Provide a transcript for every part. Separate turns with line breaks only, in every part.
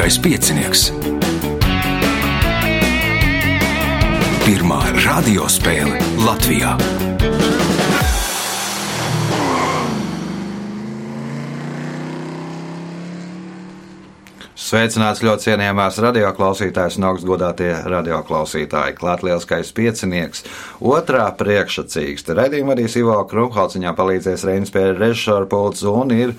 Lieliskais piecinieks. Pirmā radiospēle Latvijā.
Sveicināts ļoti cienījamās radioklausītājas un augstgadātie radioklausītāji. Lielskais piecinieks. Otrā priekšsacīksta. Redījuma arī Ivo Krumhalciņā palīdzēs Reinas pie režisora pults un ir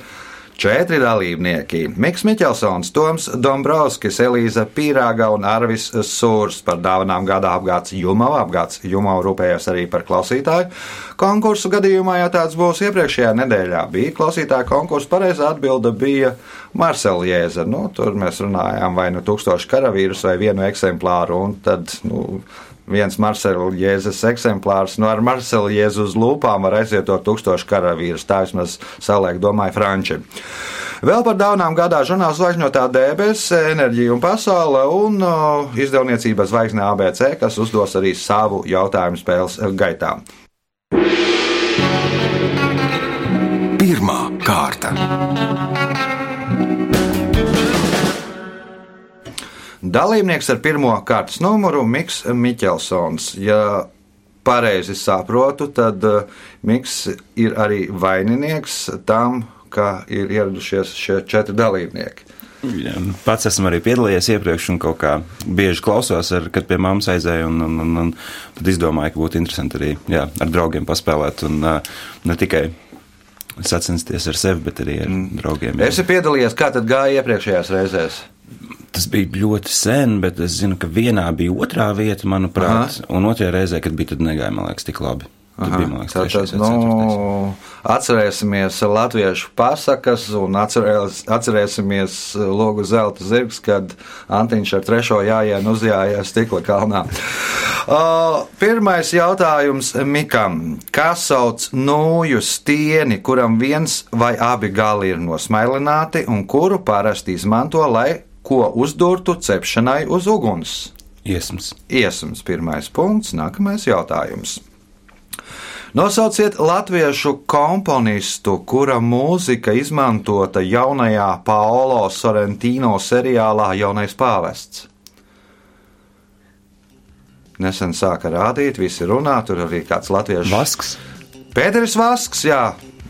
Četri dalībnieki - Mikls Miķelsons, Toms Dombrovskis, Elīza Pīrāga un Arvis Sūrs par dāvanām gada apgāds Jumava. Apgāds Jumava rūpējās arī par klausītāju. Konkursu gadījumā, ja tāds būs iepriekšējā nedēļā, bija klausītāja konkurss. Pareizā atbilde bija Marcela Jēza. Nu, tur mēs runājām vai nu tūkstošu karavīrus vai vienu eksemplāru, un tad, nu, viens Marcela Jēzus eksemplārs. Nu, ar Marcela Jēzu uz lūpām var aizvietot tūkstošu karavīrus. Tā vismaz savulaik domāja Franči. Vēl par dāvanām gadā žurnāls Zvaigžņotā debes, enerģija un pasaule un izdevniecības zvaigzne ABC, kas uzdos arī savu jautājumu spēles gaitā.
Pirmā kārta.
Dalībnieks ar pirmo kārtas numuru - Miks Miķelsons. Ja pareizi saprotu, tad Miks ir arī vaininieks tam, ka ir ieradušies šie četri dalībnieki.
Jā, pats esmu arī piedalījies iepriekš, un kaut kā bieži klausos, ar, kad pie mammas aizēju. Un, un, un, un tad izdomāju, ka būtu interesanti arī jā, ar draugiem paspēlēt. Un, ne tikai sacensties ar sevi, bet arī ar mm. draugiem. Jā.
Es esmu piedalījies, kā tad gāja iepriekšējās reizēs.
Tas bija ļoti sen, bet es zinu, ka vienā bija otrā vieta, manuprāt, Aha. un otrajā reizē, kad bija, tad negāja, man liekas, tik labi. Tur bija, liekas,
Tātad, nu, atcerēsimies latviešu pasakas un atcerēs, atcerēsimies logu zelta zirgs, kad Antiņš ar trešo jāienu uzjājās stikla kalnā. Uh, pirmais jautājums Mikam. Kā sauc nūju stieni, kuram viens vai abi gali ir nosmailināti un kuru parasti izmanto, lai ko uzdurtu cepšanai uz uguns?
Iesms.
Iesams pirmais punkts, nākamais jautājums. Nosauciet latviešu komponistu, kura mūzika izmantota jaunajā Paolo Sorrentino seriālā Jaunais pāvests. Nesen sāka rādīt, visi runā, tur arī kāds latviešu
Vasks.
Pēteris Vasks, jā.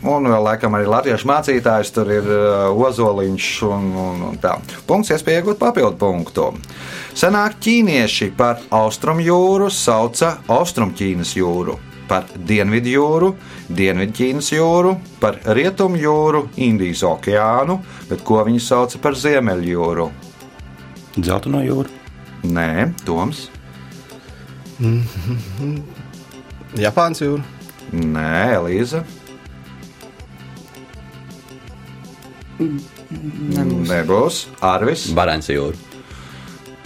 Un vēl laikam arī latviešu mācītājs tur ir uh, Ozoliņš un, un, un tā. Punkts, iespēja iegūt papildu punktu. Senāk ķīnieši par austrumu jūru sauca Austrumķīnas jūru, par Dienvidu jūru, Dienvidķīnas jūru, par Rietumu jūru, Indijas okeānu, bet ko viņi sauca par Ziemeļu jūru?
Dzelteno jūru.
Nē, Toms.
Japāns jūra.
Nē, Elīza.
Nebūs.
Nebūs. Arvis.
Barents jūra.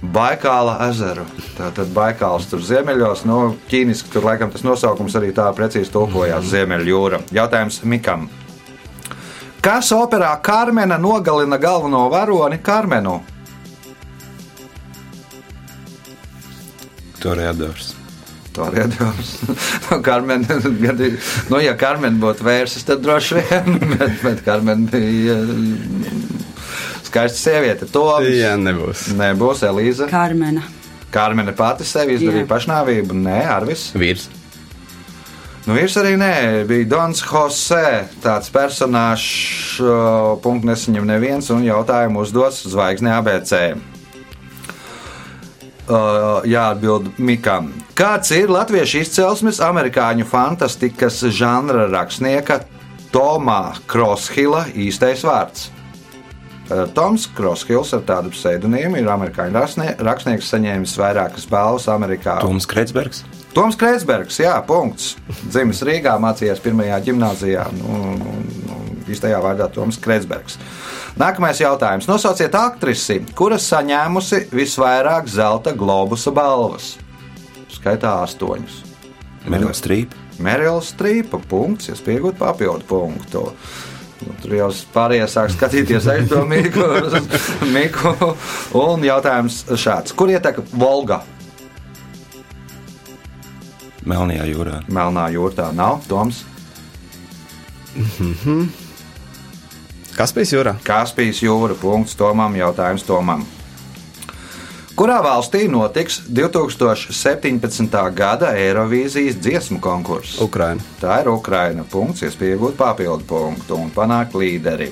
Baikāla ezeru. Tātad Baikāls tur ziemeļos, nu, ķīniski tur laikam tas nosaukums arī tā precīzi tulkojās - Ziemeļjūra. Jautājums Mikam. Kas operā Karmena nogalina galveno varoni Karmenu?
Toreadors.
To redzams. Karmen, gadi- nu, ja Karmen būtu vērsis, tad droši vien, bet, bet Karmen bija skaista sieviete. To
Jā, nebūs.
nebūs Elīza.
Karmena.
Karmene pati sevi izdarīja
Jā.
pašnāvību. Nē, Arvis.
Vīrs.
Nu, vīrs arī nē, bija Dons Jose. Tāds personāžs, uh, punkts nesaņem neviens, un jautājumu uzdos zvaigzne ABC. Uh, jāatbild Mikam. Kāds ir latviešu izcelsmes amerikāņu fantastikas žanra rakstnieka Tomā Kroshila īstais vārds? Uh, Toms Kroshils ar tādu pseidonīmu ir amerikāņu rakstnie- rakstnieks, saņēmis vairākas balvas Amerikā.
Toms Kreitsbergs.
Toms Kreitsbergs, jā, punkts. Dzimis Rīgā, mācījās pirmajā gimnājā. Nu, nu, nu, īstajā vārdā Toms Kreitsbergs. Nākamais jautājums. Nosauciet aktrisi, kuras saņēmusi visvairāk zelta globusa balvas. Skaitā astoņus.
Merila Strīpa.
Merila Strīpa punkts, es piegūtu papildu punktu. Nu, tur jau pārējie sāk skatīties aiz to miku, miku. Un jautājums šāds. Kur ieteka Volga?
Melnajā jūrā.
Melnā jūrā nav Toms.
Kaspijas jūrā.
Kaspijas jūra. Punkts Tomam. Jautājums Tomam. Kurā valstī notiks 2017. gada Eirovīzijas dziesmu konkurss?
Ukraina.
Tā ir Ukraina. Punkts, iegūt papildu punktu un panākt līderi.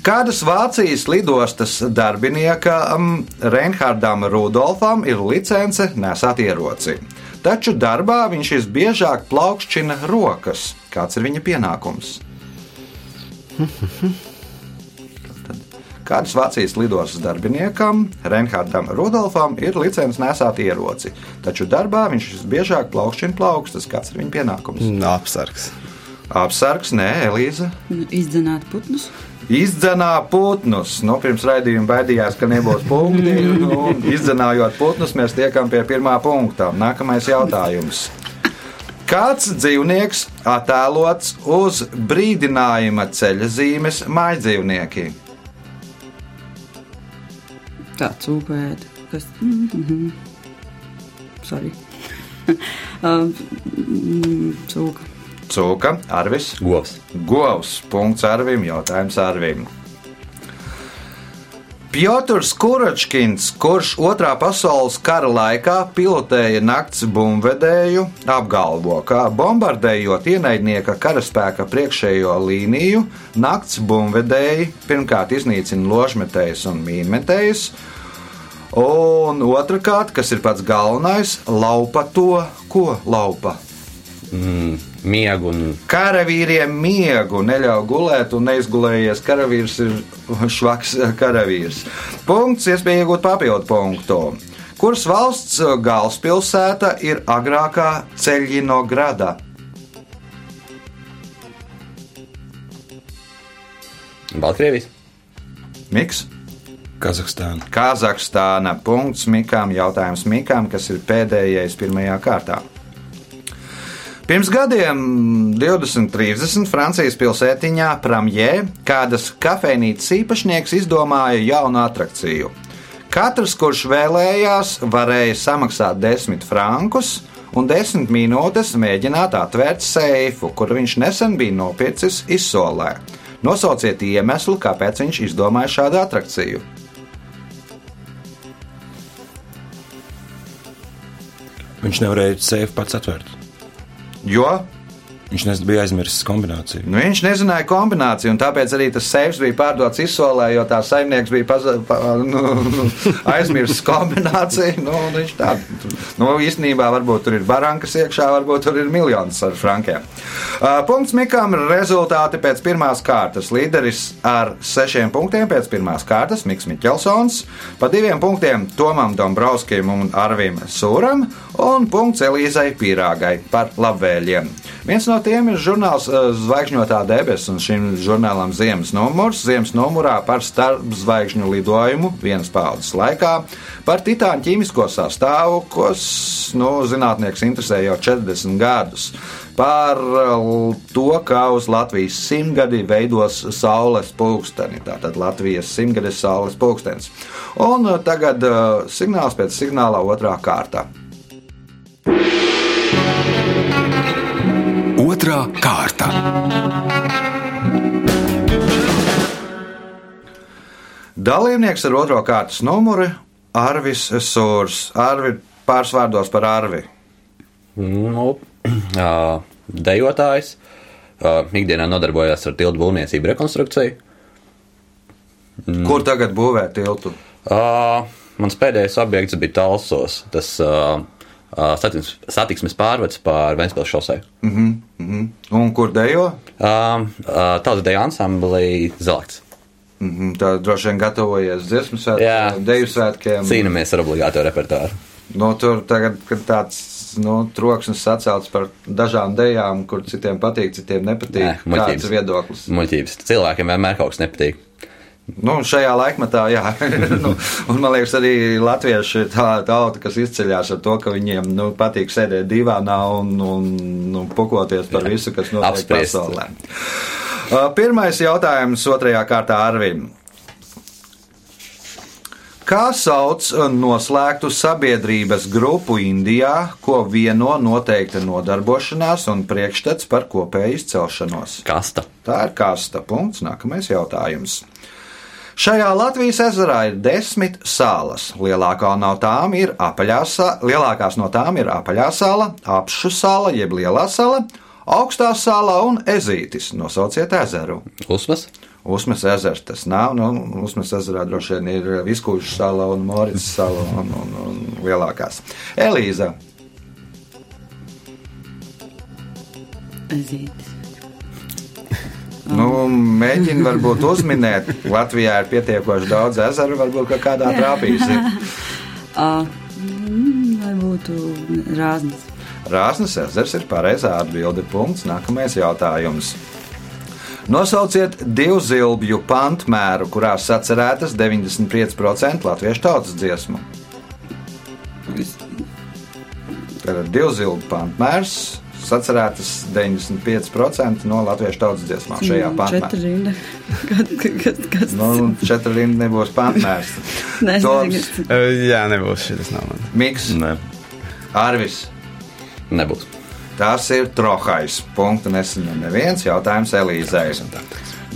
Kādas Vācijas lidostas darbiniekam Reinhardam Rudolfam ir licence nesāt ieroci? Taču darbā viņš visbiežāk plaukšķina rokas. Kāds ir viņa pienākums? Kādas Vācijas lidostas darbiniekam, Reinhardam Rudolfam, ir licence nesāt ieroci, taču darbā viņš visbiežāk plaukšķina plaukstas. Kāds ir viņa pienākums?
Apsargs.
Apsargs, nē, Elīza.
Izdzenāt putnus.
Izdzenā putnus. Nu, pirms raidījuma baidījās, ka nebūs punkti. Nu, izdzenājot putnus, mēs tiekam pie pirmā punkta. Nākamais jautājums. Kāds dzīvnieks attēlots uz brīdinājuma ceļa zīmes mājdzīvnieki?
Tā cūpēta. Kas? Mm -hmm. Sorry. um, cūka.
Cūka, Arvis,
Govs.
Govs. Punkts Arvim, jautājums Arvim. Piotrs Kuračkins, kurš otrā pasaules kara laikā pilotēja nakts bumbvedēju, apgalvo, ka bombardējot ienaidnieka karaspēka priekšējo līniju, nakts bumbvedēji pirmkārt iznīcina ložmetējus un mīnmetējus, un otrkārt, kas ir pats galvenais, laupa to, ko laupa.
Mm, miegu un
Karavīriem miegu neļauj gulēt, un neizgulējies karavīrs ir švaks karavīrs. Punkts, iespēja iegūt papildu punktu. Kuras valsts galvaspilsēta ir agrākā Ceļinograda?
Baltkrievijas.
Miks?
Kazahstāna.
Kazahstāna. Punkts Mikām. Jautājums Mikām, kas ir pēdējais pirmajā kārtā. Pirms gadiem, 2030, Francijas pilsētiņā Pramjē, kādas kafejnīcas īpašnieks izdomāja jaunu attrakciju. Katrs, kurš vēlējās, varēja samaksāt 10 frankus un 10 minūtes mēģināt atvērt seifu, kur viņš nesen bija nopircis izsolē. Nosauciet iemeslu, kāpēc viņš izdomāja šādu attrakciju.
Viņš nevarēja sēžot pats atvērt.
Jo
Viņš nes- bija aizmirsis kombināciju.
Nu, viņš nezināja kombināciju, un tāpēc arī tas seifs bija pārdots izsolē, jo tā saimnieks bija paza, pa, nu, nu, aizmirsis kombināciju. Nu, viņš tā, nu, īstenībā varbūt tur ir barankas iekšā, varbūt tur ir miljonus ar frankiem. Uh, punkts Mikam rezultāti pēc pirmās kārtas. Līderis ar sešiem punktiem pēc pirmās kārtas Miks Miķelsons, pa diviem punktiem Tomam Dombrovskim un Arvim Sūram, un punkts Elīzai Pīrāgai par labvēliem. Viens no tiem ir žurnāls uh, Zvaigžņotā debesis, un šim žurnālam ziemas numurs. Ziemas numurā par starpzvaigžņu lidojumu vienas paudzes laikā, par titānu ķīmisko sastāvu, kas nu, zinātnieks interesē jau 40 gadus. Par uh, to, kā uz Latvijas simtgadi veidos saules pulksteni. Tātad Latvijas simtgades saules pulkstenis. Un uh, tagad signāls pēc signāla otrā kārta.
Otra kārta.
Dalībnieks ar otro kārtas numuru - Arvis Sūrs. Arvi pārsvārdos par Arvi.
Nu, ā, dejotājs ā, ikdienā nodarbojas ar tiltu būvniecību, rekonstrukciju.
Mm. Kur tagad būvē tiltu?
Ā, Mans pēdējais objekts bija Talsos. Tas ā, satiksmes, satiksmes pārvads pār Vēnspils šosei.
Un kur dejo?
Tautas deju ansamblī Zelakts.
Mhm, Tā droši vien gatavojies dziesmu svētkiem, deju svētkiem.
Cīnāmies ar obligāto repertuāru.
Nu, tur tagad kad tāds nu, troksnis sacelts par dažām dejām, kur citiem patīk, citiem nepatīk.
Nē,
Kāds
muļķības.
ir viedoklis?
Muļķības. Cilvēkiem vienmēr kaut kas nepatīk.
Nu, šajā laikmetā, jā, nu, un man liekas, arī latvieši ir tā tauta, kas izceļas ar to, ka viņiem nu, patīk sēdēt divānā un, un nu, pukoties par visu, kas notiek
Apspriest.
pasaulē. Uh, Pirmais jautājums otrajā kārtā Arvim. Kā sauc noslēgtu sabiedrības grupu Indijā, ko vieno noteikta nodarbošanās un priekšstats par kopēju izcelšanos?
Kasta.
Tā ir kasta. Punkts. Nākamais jautājums. Šajā Latvijas ezerā ir desmit salas. Lielākā no tām ir apaļā sala, lielākās no tām ir apaļā sala, apšu sala, jeb lielā sala, augstā sala un ezītis. Nosauciet ezeru.
Usmas.
Usmas ezers tas nav. Nu, Usmas ezerā droši vien ir Viskūža sala un Morits sala un, un, un lielākās. Elīza.
Ezītis.
Nu, mēģini varbūt uzminēt, Latvijā ir pietiekoši daudz ezeru, varbūt kādā trāpīsi.
Uh, mm, vai būtu rāznis?
Rāsnes ezers ir pareizā atbilde. Punkts. Nākamais jautājums. Nosauciet divu zilbju pantmēru, kurās sacerētas 95% latviešu tautas dziesmu. Tad divu zilbju pantmērs sacerētas 95% no latviešu tautas dziesmām šajā pantmērā.
Četri rinda. Kad, kad, kas
Nu, četri rindi nebūs pantmērs.
Nezinu,
Toms,
kas-
jā, nebūs šis nav man.
Miks,
Nē,
Arvis.
Nebūs.
Tas ir trokais. Punktu nesaņem neviens jautājums Elīzei.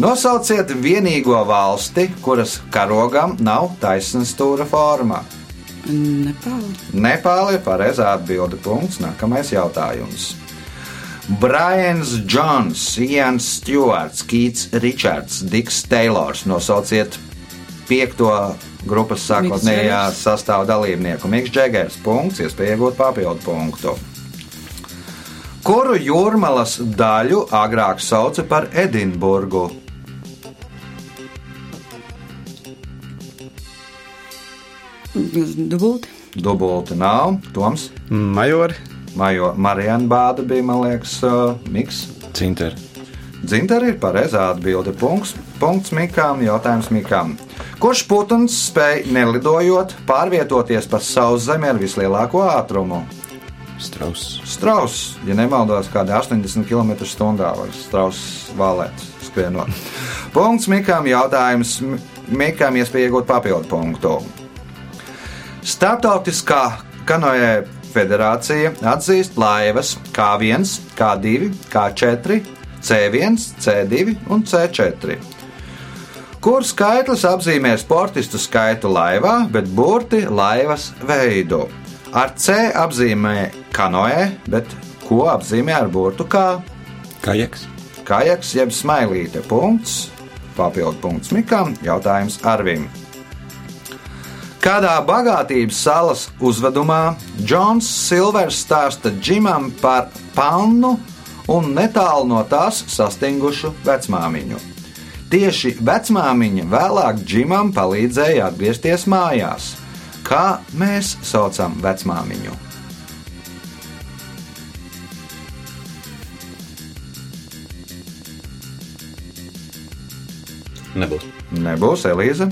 Nosauciet vienīgo valsti, kuras karogam nav taisnība stūra forma.
Nepāli.
Nepāli ir pareizā atbilde. Punkts. Nākamais jautājums. Brians Džons, Ians Stewarts, Keits Richards, Diks Teilors. Nosauciet piekto grupas sākotnējā
Miks
sastāvdaļnieku. Miks Džegers. Punkts, iespēja iegūt papildu punktu. Kuru jūrmalas daļu agrāk sauca par Edinburgu?
Dubulti.
Dubulta nav, Toms.
Majori.
Majo Marijana Bāda bija, man liekas, uh, Miks.
Cinter.
Dzintari ir pareizā atbilde. Punkts, punkts Mikām, jautājums Mikām. Kurš putns spēj nelidojot pārvietoties pa savu zemi ar vislielāko ātrumu?
Strauss.
Strauss, ja nemaldos, kāda 80 km/h var strauss valēt, skrienot. Punkts Mikām, jautājums M- Mikām, iespēja iegūt papildu punktu. Startautiskā kanoē federācija atzīst laivas K1, K2, K4, C1, C2 un C4. Kur skaitlis apzīmē sportistu skaitu laivā, bet burti laivas veidu. Ar C apzīmē kanoē, bet ko apzīmē ar burtu K?
Kajaks.
Kajaks jeb smailīte. Punkts. Papildu punkts Mikam. Jautājums Arvim. Kādā bagātības salas uzvedumā Džons Silvers stāsta Džimam par pannu un netālu no tās sastingušu vecmāmiņu. Tieši vecmāmiņa vēlāk Džimam palīdzēja atgriezties mājās. Kā mēs saucam vecmāmiņu?
Nebūs.
Nebūs Elīza.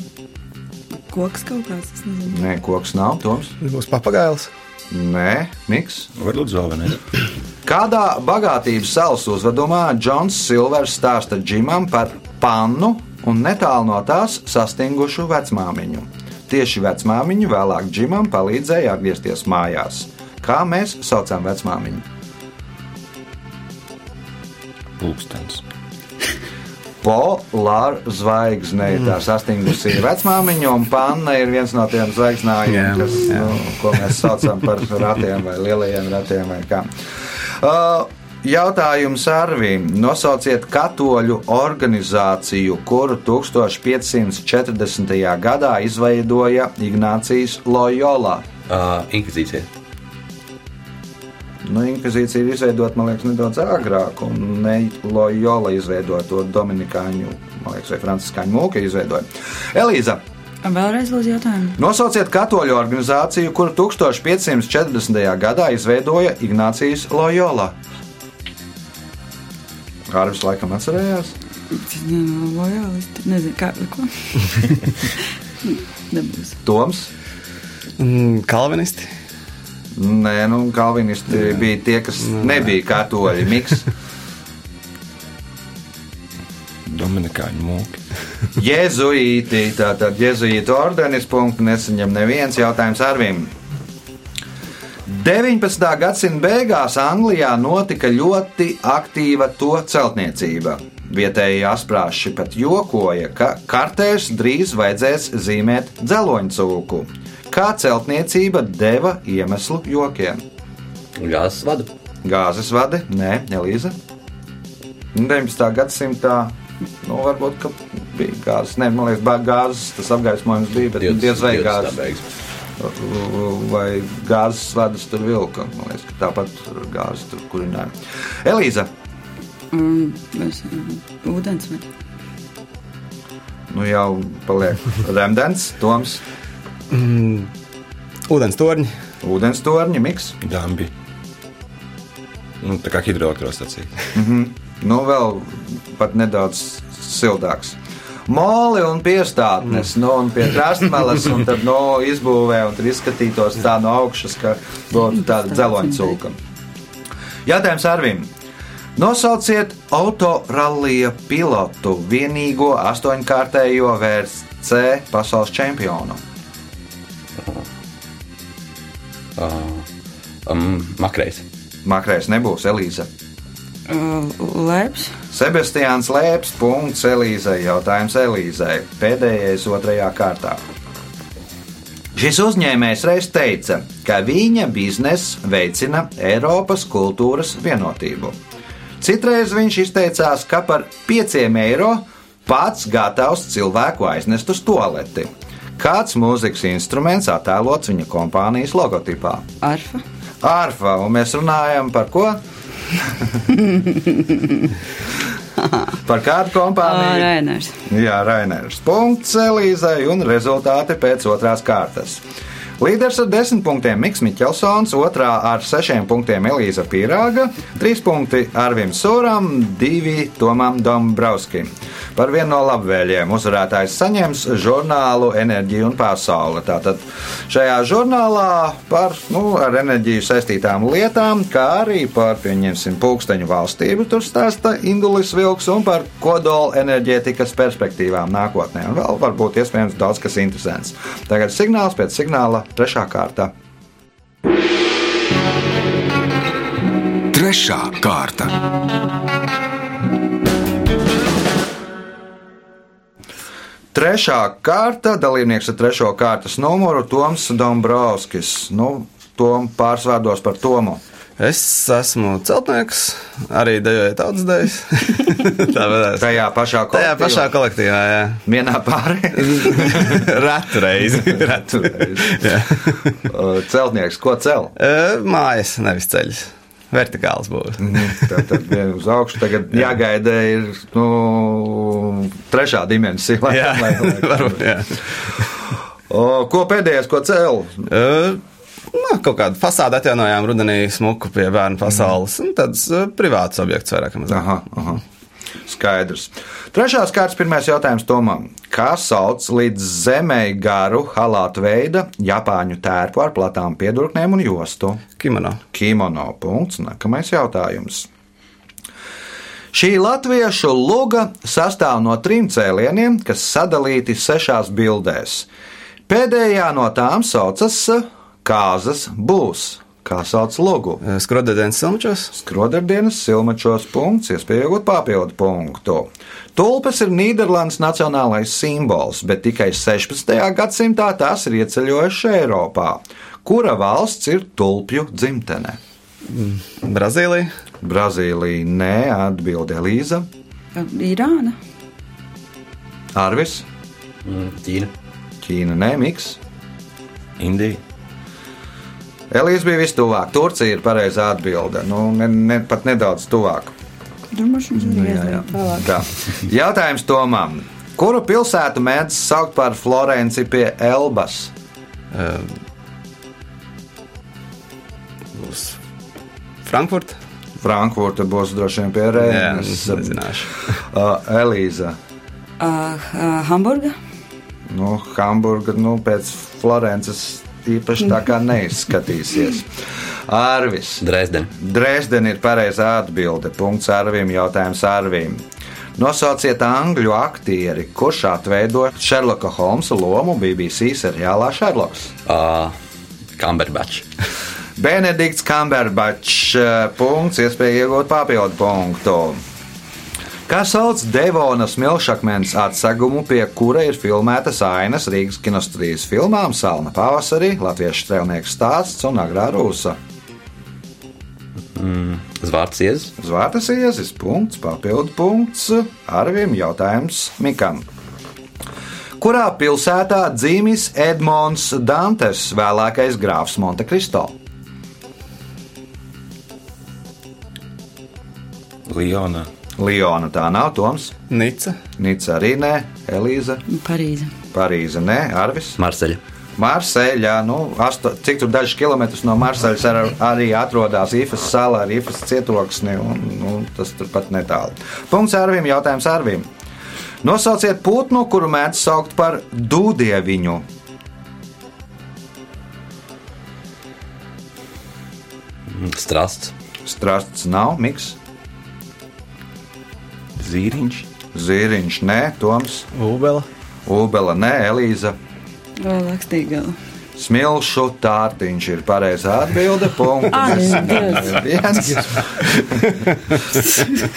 Koks kaut kāds, es nezinu.
Nē, koks nav Toms.
Būs papagailis.
Nē, Miks.
Var lūdzu vēl vienreiz.
Kādā bagātības salas uzvedumā Džons Silvers stāsta Džimam par pannu un netālu no tās sastingušu vecmāmiņu. Tieši vecmāmiņa vēlāk Džimam palīdzēja atgriezties mājās. Kā mēs saucam vecmāmiņu?
Pulkstens.
Polāra zvaigzne ir tā sastingusī vecmāmiņa, un panna ir viens no tiem zvaigznājiem,
Jā,
kas,
jā.
nu, ko mēs saucam par ratiem vai lielajiem ratiem vai kā. Uh, Jautājums Arvīm. Nosauciet katoļu organizāciju, kuru 1540. gadā izveidoja Ignācijas Loyola.
Uh, inkvizīcija.
Nu, inkvizīcija ir izveidota, man liekas, nedaudz agrāk, un ne Loyola izveidoja to Dominikāņu, man liekas, vai Franciskāņu mūku izveidoja. Elīza,
Vēlreiz lūdzu jautājumu.
nosauciet katoļu organizāciju, kuru 1540. gadā izveidoja Ignācijas Loyola. Hārvis laikam atcerējās.
Lojālisti. Nezinu, kā, ko. Nebūs.
Toms.
Mm, Kalvinisti.
Nē, nu, kalvinisti bija tie, kas nebija katoļi. Miks.
Dominikāņu mūki.
Jēzuīti, tātad jēzuītu ordenis, punktu nesaņem neviens jautājums Arvim. 19. gadsimta beigās Anglijā notika ļoti aktīva to celtniecība. Vietējie asprāši pat jokoja, ka kartēs drīz vajadzēs zīmēt dzeloņcūku. Kā celtniecība deva iemeslu jokiem?
Gāzes vadu.
Gāzes vadi? Nē, Elīza. 19. gadsimtā. Nu, varbūt, ka bija gāzes. Nē, man liekas, gāzes tas apgaismojums bija, bet diez vai gāzes. Vai gāzes vadus tur vilka. Man liekas, ka tāpat gāzes tur kurināja. Elīza,
mm, ūdens vai?
nu jau paliek remdens, Toms,
Ūdens torņi.
ūdens torņi, miks.
Dambi. Nu, tā kā hidroelektrostacija.
Nu, vēl pat nedaudz sildāks. Moli un piestātnes, nu, un pie krastmalas, un tad no izbūvē, un tur izskatītos tā no augšas, ka būtu tāda dzeloņcūka. Jautājums Arvim. Nosauciet autorallija pilotu vienīgo astoņkārtējo VRC pasaules čempionu.
Um, Makrējs.
Makrais nebūs Elīza.
Uh, Lēps.
Sebastians Lēps, punkts Elīzai, jautājums Elīzai. Pēdējais otrajā kārtā. Šis uzņēmējs reiz teica, ka viņa biznesa veicina Eiropas kultūras vienotību. Citreiz viņš izteicās, ka par 5 eiro pats gatavs cilvēku aiznest uz toaleti. Kāds mūzikas instruments attēlots viņa kompānijas logotipā?
Arfa.
Arfa, un mēs runājam par ko? par kādu kompāniju?
Rēners.
Jā, Rainers. Punkts Elīzai un rezultāti pēc otrās kārtas. Līderis ar desmit punktiem Mikls Mikelsons, otrā ar sešiem punktiem Elīza Pīrāga, trīs punkti Arvim Sūram, divi Tomam Dombrovskim. Par vienu no labvēliem uzvarētājs saņems žurnālu Enerģija un pasaule. Tātad šajā žurnālā par nu, ar enerģiju saistītām lietām, kā arī par, pieņemsim, pulksteņu valstību, tur stāsta Indulis Vilks un par kodola enerģētikas perspektīvām nākotnē. Un vēl varbūt iespējams daudz kas interesants. Tagad signāls pēc signāla trešā kārta.
Trešā kārta.
Trešā kārta dalībnieks ar trešo kārtas numuru Toms Dombrovskis. Nu, Tom pārsvārdos par Tomu.
Es esmu celtnieks, arī dejoju tautas dejas. Tā varētu.
Tajā pašā kolektīvā.
Tajā pašā kolektīvā, jā.
Vienā pārī.
Retu reizi. Retu. Jā.
Celtnieks, ko cel?
E, Mājas, nevis ceļš. Vertikāls būs.
Tad, tad vien uz augšu tagad jāgaida ir nu, trešā dimensija. lai-
Jā,
lai- lai-
varbūt, jā.
O, ko pēdējais, ko cel?
E, Nu, kaut kādu fasādi atjaunojām rudenī smuku pie bērnu pasaules. Un tāds uh, privāts objekts vairāk vai mazāk.
Aha, aha. Skaidrs. Trešās kārtas pirmais jautājums Tomam. Kā sauc līdz zemē garu halātu veida Japāņu tērpu ar platām piedurknēm un jostu?
Kimono.
Kimono punkts. Nākamais jautājums. Šī latviešu luga sastāv no trim cēlieniem, kas sadalīti sešās bildēs. Pēdējā no tām saucas Kāzas būs. Kā sauc logu?
Skrodedens silmačos.
Skrodardienas silmačos punkts, iespējot papildu punktu. Tulpes ir Nīderlandes nacionālais simbols, bet tikai 16. gadsimtā tās ir ieceļojušas Eiropā. Kura valsts ir tulpju dzimtene?
Brazīlija.
Brazīlija, nē, atbildē Līza,
Irāna.
Arvis,
Mm, Ķīna.
Ķīna, nē, Miks.
Indija.
Elīze bija vistuvāk. Turcija ir pareizā atbilde. Nu, ne, ne, pat nedaudz tuvāk.
Domāju,
Nu, jā, jā. Tā. Jautājums Tomam. Kuru pilsētu mēdz saukt par Florenci pie Elbas?
Būs Frankfurta.
Frankfurta būs droši vien pie
Jā,
Rēnas.
nezināšu.
Uh, Elīza.
Uh, uh, Hamburga.
Nu, Hamburga nu, pēc Florences īpaši tā kā neizskatīsies. Arvis.
Dresdeni.
Dresden ir pareizā atbilde. Punkts Arvim, jautājums Arvim. Nosauciet angļu aktieri, kurš atveido Šerloka Holmsa lomu BBC seriālā Šerloks.
Uh, Kamberbačs.
Benedikts Kamberbačs. Punkts, iespēja iegūt papildu punktu. Kā sauc Devonas Milšakmens atsegumu, pie kura ir filmētas ainas Rīgas kinostudijas filmām Salma pavasarī, Latviešu strēlnieku stāsts un Agrā Rūsa?
Zvārds iezis.
Zvārtas iezis, punkts, papildu punkts, Arvim jautājums Mikam. Kurā pilsētā dzīvis Edmunds Dantes, vēlākais grāfs Montekristo?
Liona.
Liona tā nav, Toms,
Nica.
Nica arī nē, Elīza,
Parīze.
Parīze nē, Arvis.
Marseļa.
Marseļā, nu, asto, cik tur dažus kilometrus no Marseļas ar, arī atrodas Ifas sala ar Ifas cietoksni, un nu, tas turpat netālu. Punkts Arvim, jautājums Arvim. Nosauciet putnu, kuru mēdz saukt par dūdieviņu.
Strasts.
Strasts nav, miks,
Zīriņš.
zīriņš, nē, Toms,
Ūbela.
Ubela, nē, Elīza.
Vēl lakstīgala.
Smilšu tārtiņš ir pareizā atbilde. Punkts.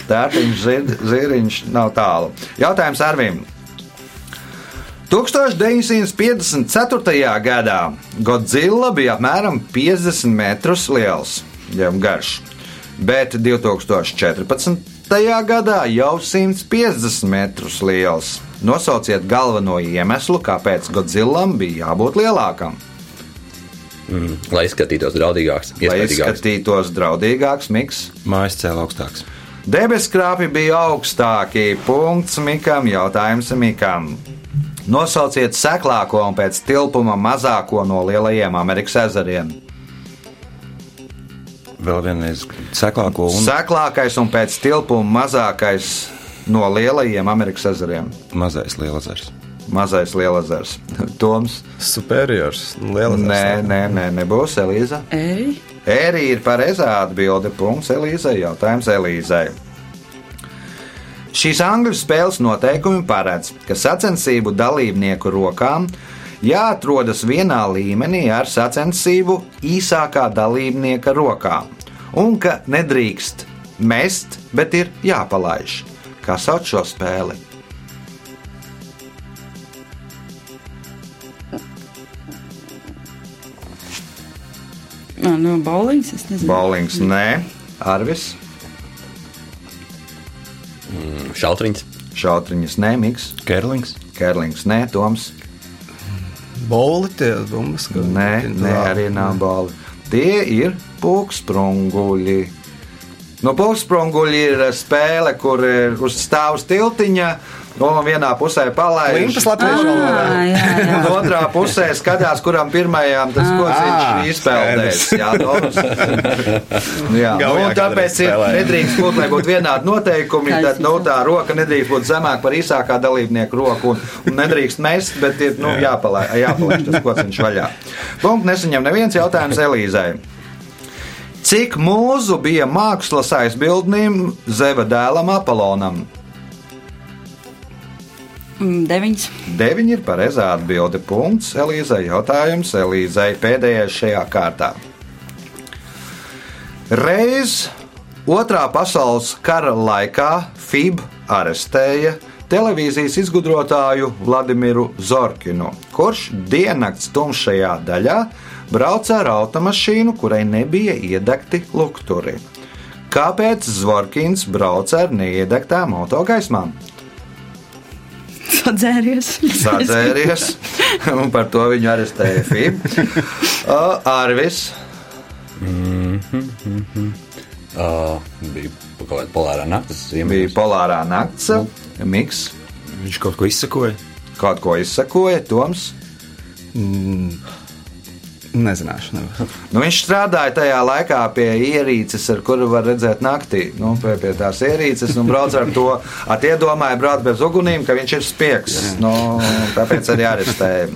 Tārtiņš, ziriņš nav tālu. Jautājums Arvim. 1954. gadā Godzilla bija apmēram 50 metrus liels, jau garš, bet 2014. Gadā jau 150 metrus liels. Nosauciet galveno iemeslu, kāpēc Godzillam bija jābūt lielākam.
Mm. Lai izskatītos draudīgāks.
Lai izskatītos draudīgāks, Miks.
Mājas cēlā augstāks.
Debeskrāpi bija augstākie. Punkts Mikam, jautājums Mikam. Nosauciet seklāko un pēc tilpuma mazāko no lielajiem Amerikas ezeriem.
Vēl vienreiz seklāko un
Seklākais un pēc tilpuma mazākais no lielajiem Amerikas ezeriem.
mazais lielazars.
Mazais lielazars. Toms.
Superiors. Liela
Nē, nē, nē, nebūs Elīza.
Ej,
Ērī ir pareizā atbilde. Punkts Elīzai. Jautājums Elīzai. Šīs angļu spēles noteikumi paredz, ka sacensību dalībnieku rokām jāatrodas vienā līmenī ar sacensību īsākā dalībnieka rokām, un ka nedrīkst mest, bet ir jāpalaiž. Kā sauc šo spēli?
Nā, no bowlings, es nezinu.
Bowlings, nē, Arvis,
Šautriņš.
Šautriņas, nē, Miks,
Kerlings.
Kerlings, nē, Toms.
Boli tie bumbas. ka-
Nē, nē, arī nav balva. Tie ir pūksprunguļi. Nu, pūksprunguļi ir spēle, kur ir uz stāvus tiltiņa, un vienā pusē palaiž.
Limpas latviešu valodā.
Ā, jā, jā.
Un otrā pusē skatās, kuram pirmajām tas
Ā,
viņš izpeldēs. Jā, Toms. jā. Nu, un tāpēc ir nedrīkst būt, lai būtu vienādi noteikumi. Tad nu, tā roka nedrīkst būt zemāka par īsākā dalībnieku roku. Un, un nedrīkst mest, bet ir nu, jāpalaiž, jāpalaiž tas kociņš vaļā. Punkts nesaņem neviens jautājums Elīzai. Cik mūzu bija mākslas aizbildnim Zeva dēlam Apolonam?
Mm, Deviņas.
Deviņi ir pareizā atbilde. Punkts Elīzai. Jautājums Elīzai pēdējais šajā kārtā. Reiz otrā pasaules kara laikā FIB arestēja televīzijas izgudrotāju Vladimiru Zorkinu, kurš diennakts tumšajā daļā brauca ar automašīnu, kurai nebija iedegti lukturi. Kāpēc Zvorkins brauca ar neiedegtām autogaismām?
Sadzēries.
sadzēries, un par to viņu arestēja FIB. Arvis,
Uh, bija kaut kāda polārā naktis.
bija
ziemeļos.
polārā nakts, Miks,
Viņš kaut ko izsakoja.
kaut ko izsakoja, Toms.
Nezināšu.
Nu, viņš strādāja tajā laikā pie ierīces, ar kuru var redzēt naktī. Nu, pie, pie tās ierīces, un brauc ar to. At iedomāja braukt bez ugunīm, ka viņš ir spiegs. Nu, tāpēc arī arestēja.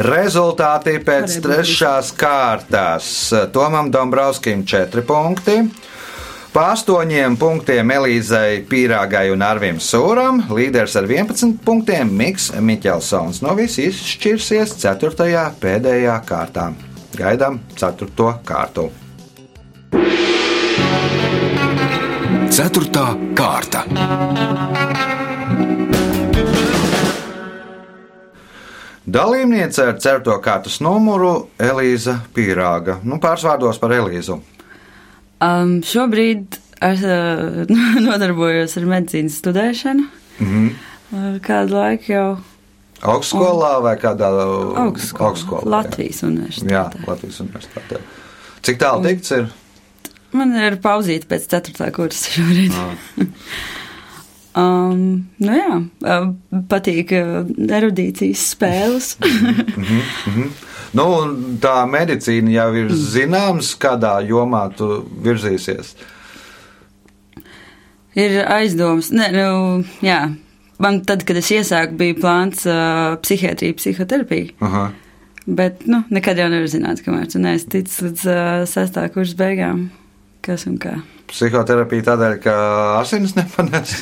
Rezultāti pēc trešās kārtās. Tomam Dombrovskim 4 punkti. Pa astoņiem punktiem Elīzei Pīrāgai un Arvim Sūram, līderis ar 11 punktiem Miks Miķelsons. No viss izšķirsies 4. pēdējā kārtā. Gaidām 4. kārtu.
Ceturtā kārta.
Dalībniece ar certo kārtas numuru Elīza Pīrāga. Nu, pārsvārdos par Elīzu.
Um, šobrīd es uh, nodarbojos ar medicīnas studēšanu. Mm. -hmm. Kādu laiku jau
Augstskolā vai kādā
augstskolā,
augstskolā?
Latvijas
Jā,
universitātē.
Latvijas universitātē. Cik tālu tikts ir?
Man ir pauzīte pēc 4. kursa šobrīd. um, nu jā, um, patīk uh, erudīcijas spēles.
Nu, tā medicīna jau ir zināms, kādā jomā tu virzīsies.
ir aizdoms. Nē, nu, jā. Man tad, kad es iesāku, bija plāns uh, psihiatrija, psihoterapija.
Aha.
Bet, nu, nekad jau nevar zināt, kamēr tu neesi ticis līdz uh, sestā kursa beigām. Kas un kā.
Psihoterapija tādēļ, ka asinis nepanes.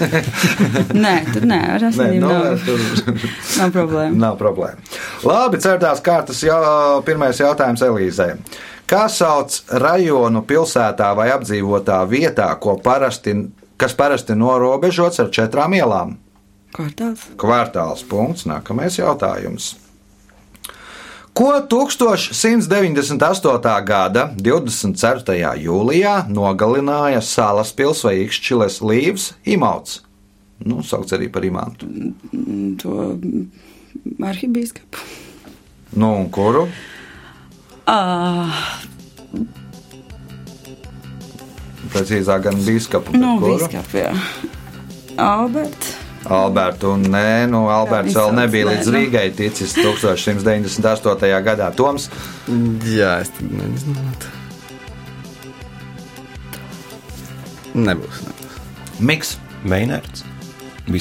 Nē, tur nē, ar
Nē,
asinīm
nu,
nav,
tur
nav problēma.
nav problēma. Labi, ceturtās kārtas jau pirmais jautājums Elīzē. Kā sauc rajonu pilsētā vai apdzīvotā vietā, ko parasti, kas parasti norobežots ar četrām ielām?
Kvartāls.
Kvartāls punkts. Nākamais jautājums. Ko 1198. gada 24. jūlijā nogalināja Salas pils vai Ikšķiles līvs Imauts? Nu, saukts arī par imantu.
To arhibīskapu.
Nu, un kuru?
Ah,
Precīzāk, gan biskupu.
nu, bīskapu, jā. Albert.
Albertu, un nē, nu, Alberts vēl nebija līdz
nu.
Rīgai ticis 1198. gadā. Toms,
Jā, es tad nezinu. Nebūs. nebūs.
Miks,
Meinērts.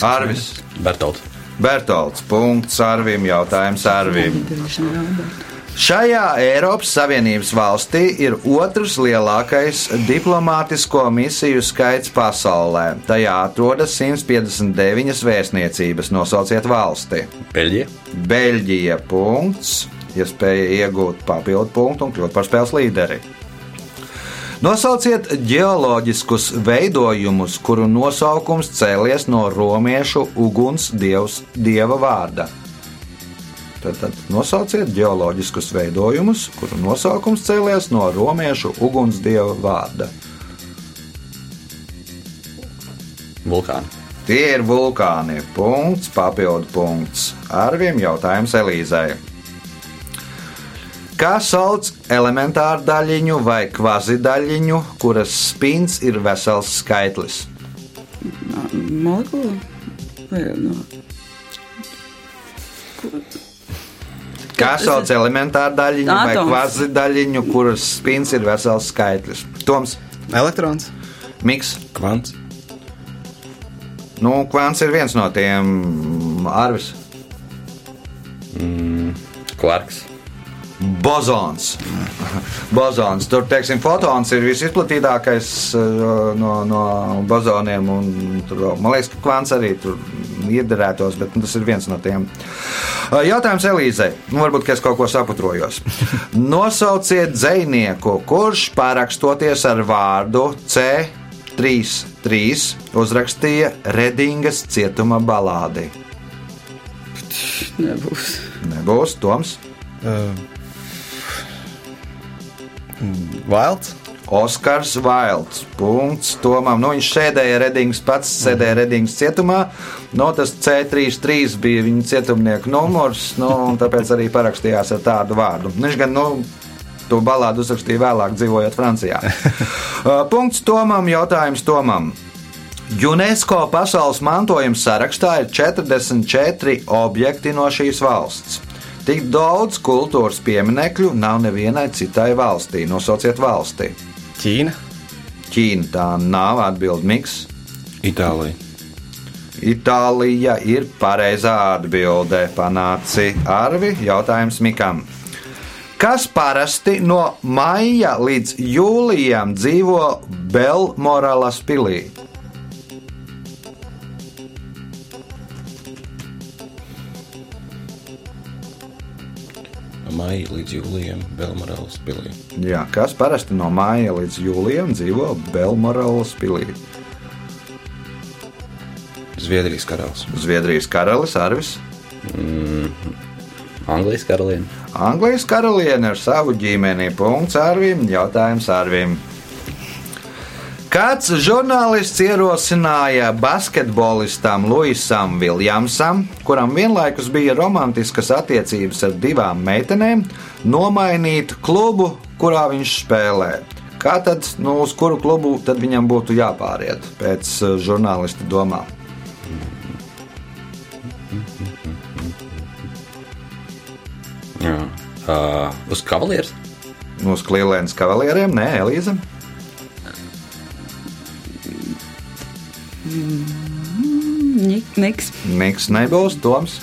Arvis,
Bertolds.
Bertolds, punkts Arvim, jautājums Arvim.
Albert.
Šajā Eiropas Savienības valstī ir otrs lielākais diplomātisko misiju skaits pasaulē. Tajā atrodas 159 vēstniecības. Nosauciet valsti.
Beļģija.
Beļģija. Punkts. Iespēja iegūt papildu punktu un kļūt par spēles līderi. Nosauciet geoloģiskus veidojumus, kuru nosaukums cēlies no romiešu uguns dievs, dieva vārda. Tad, tad nosauciet geoloģiskus veidojumus, kuru nosaukums cēlies no romiešu ugunsdieva vārda.
Vulkāni.
Tie ir vulkāni. Punkts, papildu punkts. Arvim jautājums Elīzai. Kā sauc elementāru daļiņu vai kvazidaļiņu, kuras spins ir vesels skaitlis?
Molekula? Vai, nu,
Kā sauc elementāru daļiņu vai
Atoms.
kvazidaļiņu, kuras spins ir vesels skaitlis? Toms,
Elektrons.
Miks,
Kvants.
nu, kvants ir viens no tiem Arvis.
Kvarks.
Bozons. Bozons. Tur, teiksim, fotons ir visizplatītākais uh, no, no bozoniem. un Tur, vēl- man liekas, ka kvants arī tur iedarētos, bet nu, tas ir viens no tiem. Uh, Jautājums Elīzei. Nu, varbūt, ka es kaut ko saputrojos. Nosauciet dzinieku, kurš pārakstoties ar vārdu C33 uzrakstīja Redingas cietuma balādi.
nebūs.
Nebūs Toms.
Uh, Vilds.
Oskars Vailds. Punkts Tomam. Nu, viņš sēdēja Redings pats, sēdēja Redings cietumā. No, tas C33 bija viņa cietumnieka numurs, nu, un tāpēc arī parakstījās ar tādu vārdu. Viņš gan, nu, to balādu uzrakstīja vēlāk, dzīvojot Francijā. Uh, Punkts Tomam, jautājums Tomam. UNESCO pasaules mantojuma sarakstā ir 44 objekti no šīs valsts. Tik daudz kultūras pieminekļu nav nevienai citai valstī. Nosauciet valsti.
Ķīna.
Ķīna tā nav atbildīga. Miks.
Itālija.
Itālija ir pareizā atbilde. Panāci Arvi. Jautājums Mikam. kas parasti no maija līdz jūlijam dzīvo Belmoralas pilī.
Maija līdz jūlijam Belmorāles pilī.
Jā, kas parasti no maija līdz jūlijam dzīvo Belmoralas pilī.
Zviedrijas karalis.
Zviedrijas karalis Arvis.
Anglijas karaliene.
Anglijas karaliene ar savu ģimeni. Punkts Arvim. Jautājums Arvim. Kāds žurnālists ierosināja basketbolistam Luisam Viljamsam, kuram vienlaikus bija romantiskas attiecības ar divām meitenēm, nomainīt klubu, kurā viņš spēlē? Kā tad, nu, uz kuru klubu tad viņam būtu jāpāriet pēc eh, žurnālista domām?
Jā. Uh, uz kavalieres.
Nu, Uz Klielēnas kavalieriem? Nē, Elīza.
Nik, niks.
Niks nebūs, Toms.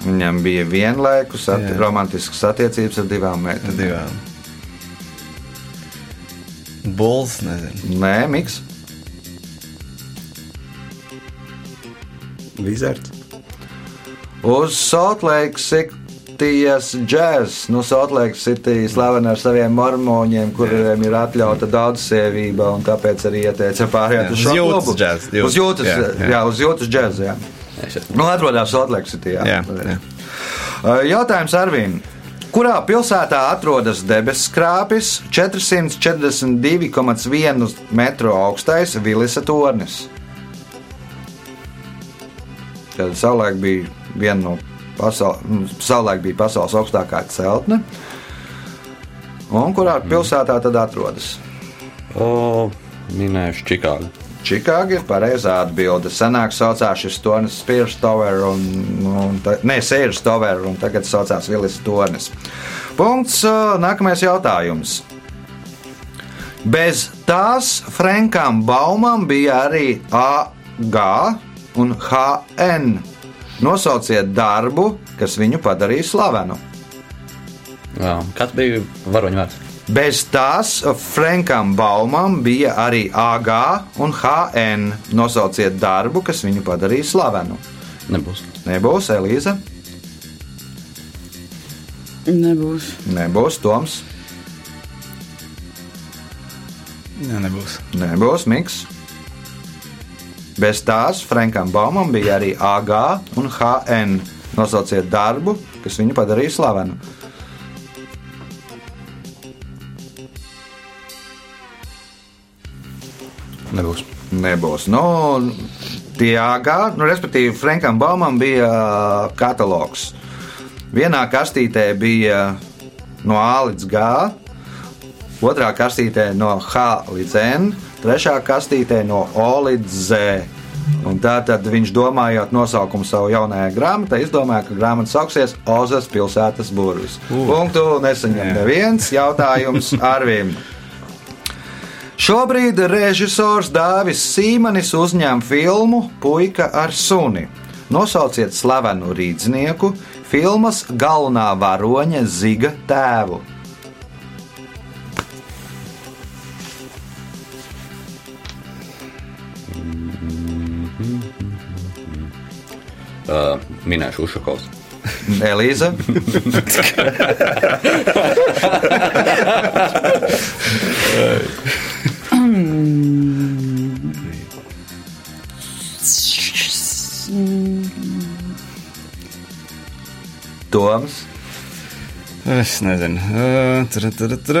Viņam bija vienlaikus at
Jā.
romantiskas attiecības ar divām meitenēm.
Divām. Bulls, nezinu.
Nē, Miks.
Vizards.
Uz Saltlake Cityjas džēzus. Nu, Saltlake City slavena ar saviem mormoņiem, kuriem ir atļauta daudzīsība, un tāpēc arī ieteica pārējāt
Jā,
uz šo klubu.
jūtas,
Uz jūtas,
jā,
jā,
jā.
uz jūtas džēzu. Jā. Nu, atrodas Saltlake City. Jā.
Jā, jā.
Jautājums Arvīm. Kurā pilsētā atrodas debesu krāpis 442,1 metru augstais Vilisa tornis? Kad savulaik bija viena no pasaules, savulaik bija pasaules augstākā celtne. Un kurā pilsētā tad atrodas?
O, minējuši Čikāgu.
Čikāga ir pareizā atbilde. Senāk saucās šis tornis Spears Tower, un, un ta, ne, Sēžas Tower, un tagad saucās Vilis tornis. Punkts. Nākamais jautājums. Bez tās Frankam Baumam bija arī AG un HN. Nosauciet darbu, kas viņu padarīja slavenu.
Jā. Kas bija varoņu vārds?
Bez tās Frankam Baumam bija arī AG un HN. Nosauciet darbu, kas viņu padarīja slavenu.
Nebūs.
Nebūs Elīza,
Nebūs.
nebūs Toms,
Jā, nebūs.
nebūs Miks. Bez tās Frankam Baumam bija arī AG un HN. Nosauciet darbu, kas viņu padarīja slavenu.
Nebūs.
Nebūs. Nu, tie AG, nu, respektīvi, Frankam Baumam bija ā, katalogs. Vienā kastītē bija no A līdz G, otrā kastītē no H līdz N, trešā kastītē no O līdz Z. Un tā tad viņš domājot nosaukumu savu jaunajai grāmatai, izdomāja, ka grāmata sauksies Ozas pilsētas burvis. Punktu nesaņem neviens jautājums Arvim. Šobrīd režisors Dāvis Sīmanis uzņem filmu Puika ar suni. Nosauciet slavenu rīznieku, filmas galvenā varoņa Ziga tēvu.
Uh, minējuši Ušakovs.
Elīza, Toms,
Es nezinu. Uh, Tur, tur, tur.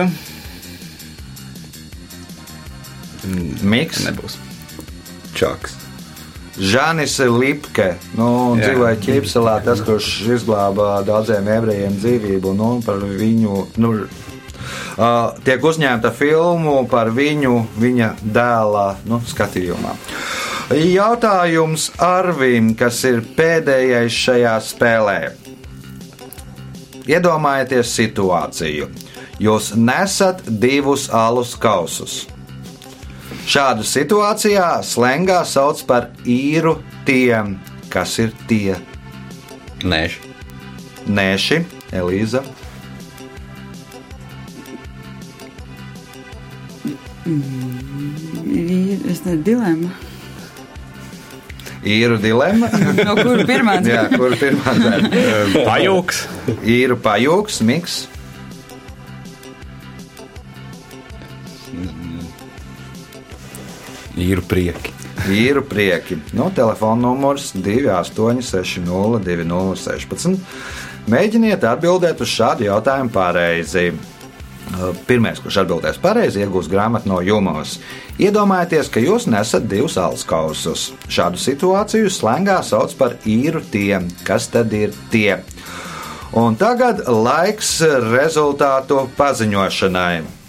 Miks,
Nebūs.
Čaks.
Žanis Lipke. Nu, dzīvoja Ķīpselā, tas, kurš izglāba daudziem ebrejiem dzīvību. Nu, par viņu. Nu, Uh, tiek uzņemta filmu par viņu, viņa dēla nu, skatījumā. Jautājums Arvim, kas ir pēdējais šajā spēlē. Iedomājieties situāciju. Jūs nesat divus alus kausus. Šādu situācijā slēgā sauc par īru tiem, kas ir tie
Nēši.
nēši, Elīza.
Ir, es nezinu, dilemma.
Īru dilemma.
No kur pirmā?
Jā, kur pirmā?
Pajūgs.
Īru pajūgs, miks.
Īru prieki.
īru prieki. Nu, telefona numurs 2860, 2016. Mēģiniet atbildēt uz šādu jautājumu pareizi. Pirmais, kurš atbildēs pareizi, iegūs grāmatu no jumos. Iedomājieties, ka jūs nesat divus alus kausus. Šādu situāciju slēgā sauc par īru tiem. Kas tad ir tie? Un tagad laiks rezultātu paziņošanai.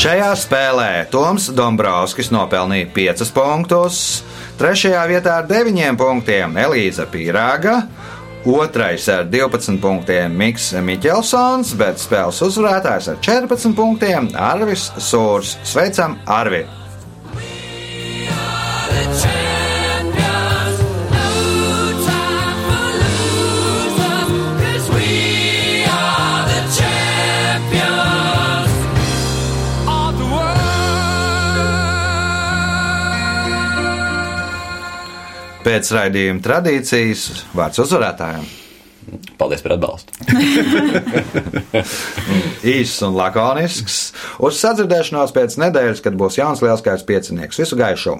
Šajā spēlē Toms Dombrovskis nopelnīja 5 punktus, 3. vietā ar 9 punktiem Elīza Pīrāga, 2. ar 12 punktiem Miks Miķelsons, bet spēles uzvarētājs ar 14 punktiem Arvis Sūrs. Sveicam Arvi! Pēc raidījuma tradīcijas vārds uzvarētājiem.
Paldies par atbalstu.
Īss un lakonisks. Uz sadzirdēšanos pēc nedēļas, kad būs jauns lielskais piecinieks. Visu gaišu!